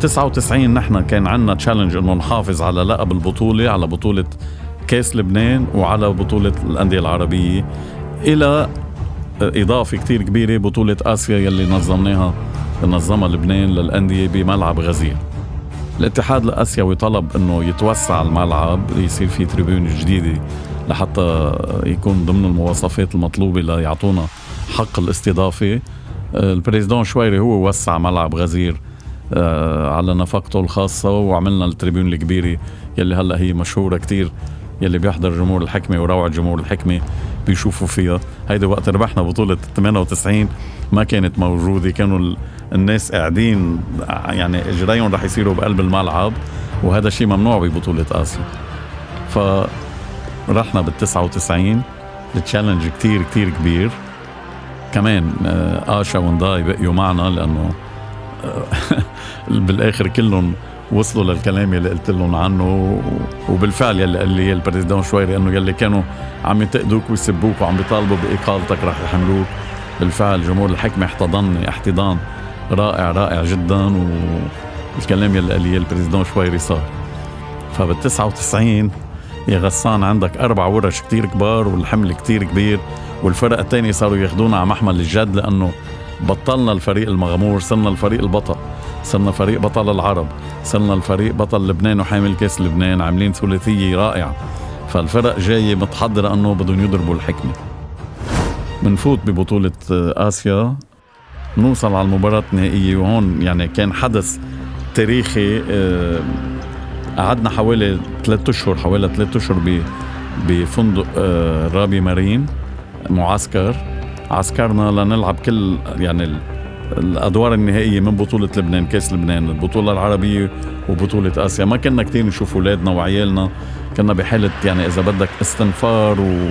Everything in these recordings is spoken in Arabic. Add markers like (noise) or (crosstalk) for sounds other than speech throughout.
99 نحن كان عندنا challenge إنه نحافظ على لقب البطولة على بطولة كأس لبنان وعلى بطولة الأندية العربية إلى إضافة كتير كبيرة بطولة آسيا يلي نظمناها نظمها لبنان للأندية بملعب غزير. الاتحاد الآسيوي طلب إنه يتوسع الملعب يصير في tribune جديدة لحتى يكون ضمن المواصفات المطلوبة ليعطونا حق الاستضافة. ال président شويري هو وسع ملعب غزير على نفقته الخاصة وعملنا ال tribune الكبيرة يلي هلأ هي مشهورة كتير يلي بيحضر جمهور الحكمة وروعة جمهور الحكمة بيشوفوا فيها. هيدي وقت ربحنا بطولة 98 ما كانت موجودة كانوا الناس قاعدين يعني إجريهم رح يصيروا بقلب الملعب وهذا شيء ممنوع ببطولة آسيا. ف رحنا بال 99 ال challenge كتير كتير كبير. كمان آه، آشا ونداي بقيوا معنا لأنه آه، (laughs) بالاخر كلهم وصلوا للكلام يلي قلت لهم عنه وبالفعل يلي قال لي ال président شويري إنه يلي كانوا عم ينتقدوك ويسبوك وعم بيطالبوا بإقالتك رح يحملوك. بالفعل جمهور الحكمة احتضنني احتضان رائع رائع جدا والكلام يلي قال لي ال président شويري صار. فبال 99 يا غسان عندك أربع ورش كتير كبار والحمل كتير كبير والفرق الثانية صاروا ياخذونا على محمل الجد لأنه بطلنا الفريق المغمور صرنا الفريق البطل. صرنا فريق بطل العرب. صرنا الفريق بطل لبنان وحامل كاس لبنان عاملين ثلاثية رائعة. فالفرق جاية متحضرة أنه بدهم يضربوا الحكمة. بنفوت ببطولة آسيا. نوصل على المباراة النهائية وهون يعني كان حدث تاريخي آه، قعدنا حوالي ثلاثة أشهر حوالي ثلاثة أشهر بفندق آه، رابي مارين معسكر. عسكرنا لنلعب كل يعني الأدوار النهائية من بطولة لبنان كأس لبنان البطولة العربية وبطولة آسيا. ما كنا كثير نشوف أولادنا وعيالنا. كنا بحالة يعني إذا بدك استنفار و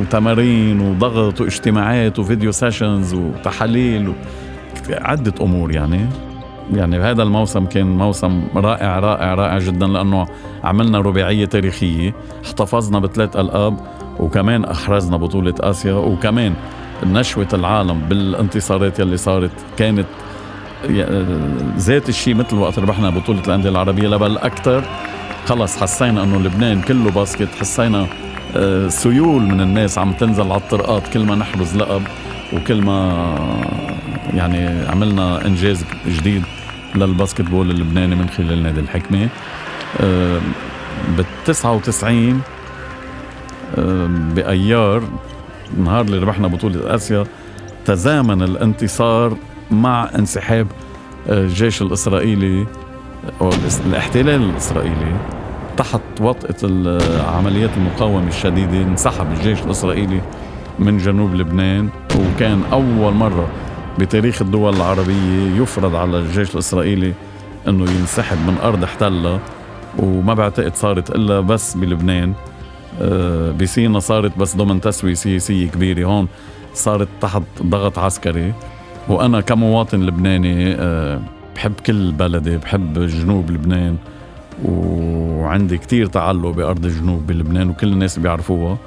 وتمارين وضغط واجتماعات وفيديو سيشنز وتحاليل و... عدة أمور يعني. يعني هذا الموسم كان موسم رائع رائع رائع جدا لأنه عملنا رباعية تاريخية. احتفظنا بثلاث ألقاب. وكمان أحرزنا بطولة آسيا وكمان نشوة العالم بالانتصارات يلي صارت. كانت ذات الشيء مثل وقت ربحنا بطولة الأندية العربية لبل أكثر خلص حسينا أنه لبنان كله باسكت حسينا آه، سيول من الناس عم تنزل على الطرقات كل ما نحرز لقب وكل ما يعني عملنا إنجاز جديد للباسكت بول اللبناني من خلال نادي الحكمة. آه، بال 99 آه، بأيار النهار اللي ربحنا بطولة آسيا تزامن الانتصار مع انسحاب آه، الجيش الإسرائيلي أو الاحتلال الإسرائيلي. تحت وطأة عمليات المقاومة الشديدة انسحب الجيش الإسرائيلي من جنوب لبنان وكان أول مرة بتاريخ الدول العربية يفرض على الجيش الإسرائيلي أنه ينسحب من أرض احتلها وما بعتقد صارت إلا بس بلبنان. بسينا صارت بس ضمن تسوية سياسية كبيرة هون صارت تحت ضغط عسكري. وأنا كمواطن لبناني آه، بحب كل بلدي بحب جنوب لبنان وعندي كتير تعلق بأرض الجنوب بلبنان وكل الناس بيعرفوها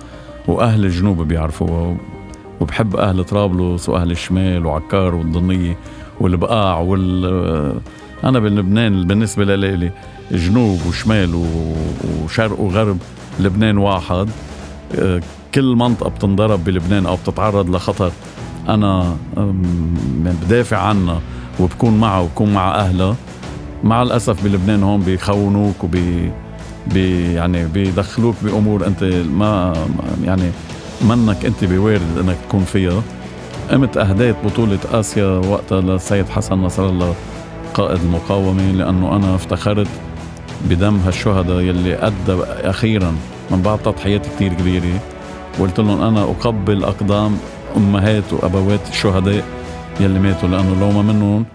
وأهل الجنوب بيعرفوها وبحب أهل طرابلس وأهل الشمال وعكار والضنية والبقاع وال آه، أنا بلبنان بالنسبة لي جنوب وشمال وشرق وغرب. لبنان واحد. آه، كل منطقة بتنضرب بلبنان أو بتتعرض لخطر أنا بدافع عنها وبكون معها وبكون مع أهلها. مع الأسف بلبنان هون بيخونوك وبي بي يعني بيدخلوك بأمور أنت ما يعني منك أنت بوارد أنك تكون فيها. قمت أهديت بطولة آسيا وقتها للسيد حسن نصر الله قائد المقاومة لأنه أنا افتخرت بدم هالشهداء يلي أدى أخيرا من بعد تضحيات كتير كبيرة. قلت لهم أنا أقبل أقدام أمهات وأبوات الشهداء يلي ماتوا لأنه لو ما منهم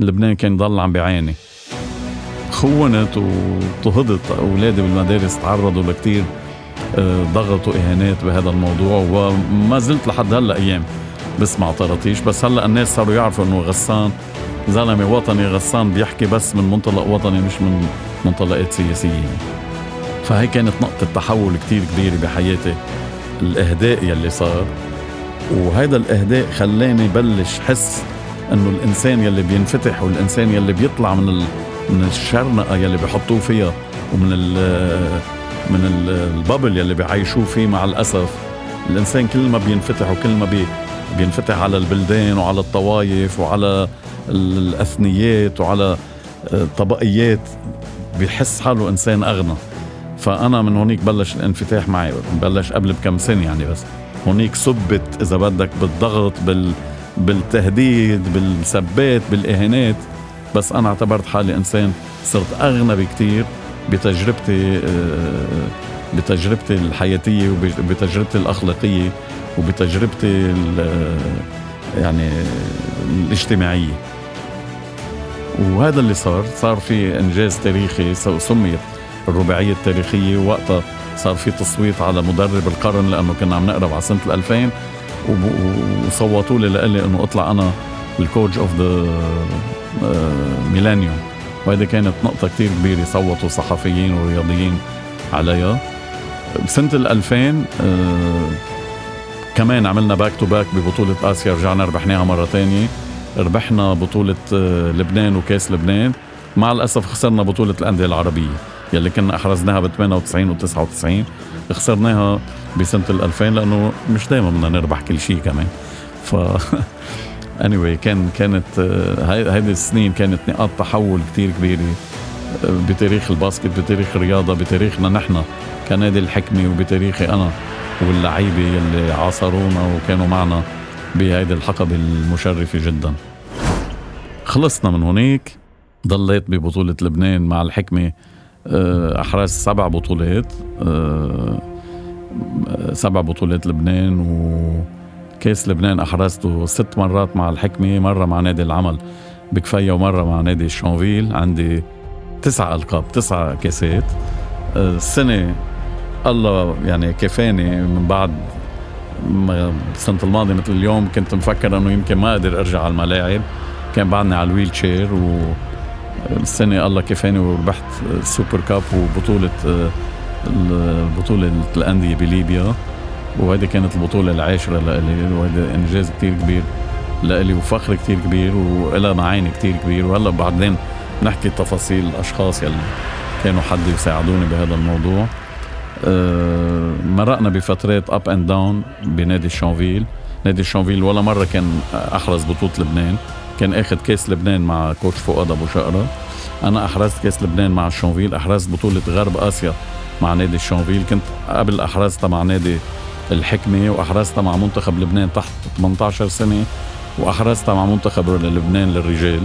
لبنان كان ضل عم بيعاني خونت واضطهدت أولادي بالمدارس تعرضوا لكتير آه، ضغط وإهانات بهذا الموضوع وما زلت لحد هلأ أيام بسمع طراطيش بس هلأ الناس صاروا يعرفوا إنه غسان زلمه وطني غسان بيحكي بس من منطلق وطني مش من منطلقات سياسيه فهي كانت نقطة تحول كتير كبيرة بحياتي الإهداء يلي صار. وهذا الإهداء خلاني بلش حس إنه الإنسان يلي بينفتح والإنسان يلي بيطلع من ال... من الشرنقة يلي بيحطوه فيها ومن ال... من البابل يلي بيعيشوه فيه مع الأسف. الإنسان كل ما بينفتح وكل ما بي... بينفتح على البلدان وعلى الطوائف وعلى الأثنيات وعلى الطبقيات بيحس حاله إنسان أغنى. فأنا من هونيك بلش الانفتاح معي بلش قبل بكم سنة يعني بس. هونيك صبت إذا بدك بالضغط بال بالتهديد بالسبات بالإهانات. بس أنا اعتبرت حالي إنسان صرت أغنى بكتير بتجربتي آه، بتجربتي الحياتية وبتجربتي الأخلاقية وبتجربتي يعني الاجتماعية. وهذا اللي صار صار في إنجاز تاريخي سميت الرباعية التاريخية وقتها. صار في تصويت على مدرب القرن لأنه كنا عم نقرب على سنة 2000 وصوتوا لي لقلي إنه أطلع أنا ال coach of the millennium وهذه كانت نقطة كتير كبيرة صوتوا صحفيين ورياضيين عليها. بسنة ال 2000 آه كمان عملنا back to back ببطولة آسيا رجعنا ربحناها مرة تانية. ربحنا بطولة آه لبنان وكاس لبنان. مع الأسف خسرنا بطولة الأندية العربية يلي كنا أحرزناها ب 98 و 99 خسرناها بسنة ال 2000 لأنه مش دايما بدنا نربح كل شيء كمان. ف (laughs) anyway كان كانت آه، السنين كانت نقاط تحول كتير كبيرة آه، بتاريخ الباسكت بتاريخ الرياضة بتاريخنا نحن كنادي الحكمة وبتاريخي أنا واللعيبة اللي عاصرونا وكانوا معنا. بهيدي الحقبة المشرفة جدا. خلصنا من هونيك ضليت ببطولة لبنان مع الحكمة آه، أحرز سبع بطولات سبع بطولات لبنان وكاس لبنان أحرزته ست مرات مع الحكمة مرة مع نادي العمل بكفية ومرة مع نادي شونفيل عندي تسع ألقاب تسع كاسات. السنة الله يعني كفاني من بعد السنة الماضية مثل اليوم كنت مفكر إنه يمكن ما أقدر أرجع على الملاعب. كان بعدني على ال wheelchair والسنة الله كفاني وربحت ال Super Cup وبطولة بطولة الأندية بليبيا. وهيدي كانت البطولة العاشرة لإلي وهذا إنجاز كتير كبير لإلي وفخر كتير كبير وإلها معاني كتير كبير. وهلأ بعدين نحكي تفاصيل الأشخاص يلي كانوا حد يساعدوني بهذا الموضوع. مرقنا بفترات up and down بنادي شونفيل نادي شونفيل ولا مرة كان أحرز بطولة لبنان. كان اخذ كاس لبنان مع coach فؤاد ابو شقره أنا أحرزت كاس لبنان مع شونفيل أحرزت بطولة غرب آسيا مع نادي الشونفيل كنت قبل أحرزتها مع نادي الحكمة وأحرزتها مع منتخب لبنان تحت 18 سنة وأحرزتها مع منتخب لبنان للرجال.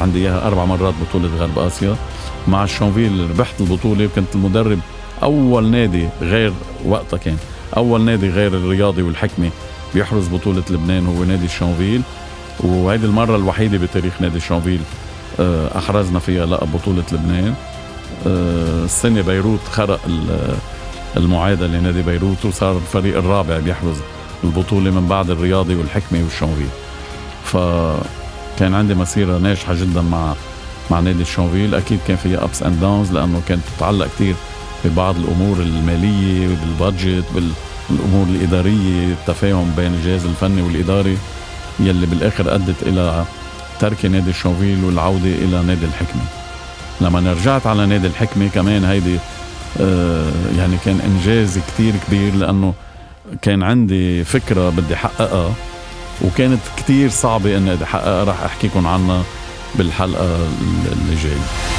عندي إياها أربع مرات بطولة غرب آسيا. مع الشونفيل ربحت البطولة وكنت المدرب أول نادي غير وقتها كان. أول نادي غير الرياضي والحكمة بيحرز بطولة لبنان هو نادي الشونفيل وهيدي المرة الوحيدة بتاريخ نادي الشونفيل آه، أحرزنا فيها لقب بطولة لبنان. آه، السنة بيروت خرق المعادله لنادي بيروت وصار الفريق الرابع بيحرز البطولة من بعد الرياضي والحكمة والشونفيل فكان عندي مسيرة ناجحة جدا مع مع نادي الشونفيل أكيد كان فيها ups and downs لأنه كانت تتعلق كثير ببعض الأمور المالية بال budget بالأمور الإدارية التفاهم بين الجهاز الفني والإداري يلي بالآخر أدت إلى ترك نادي الشونفيل والعودة إلى نادي الحكمة. لما رجعت على نادي الحكمة كمان هيدي آه يعني كان إنجاز كتير كبير لأنه كان عندي فكرة بدي أحققها وكانت كتير صعبة إني أحققها. رح احكيكم عنها بالحلقة اللي جاية.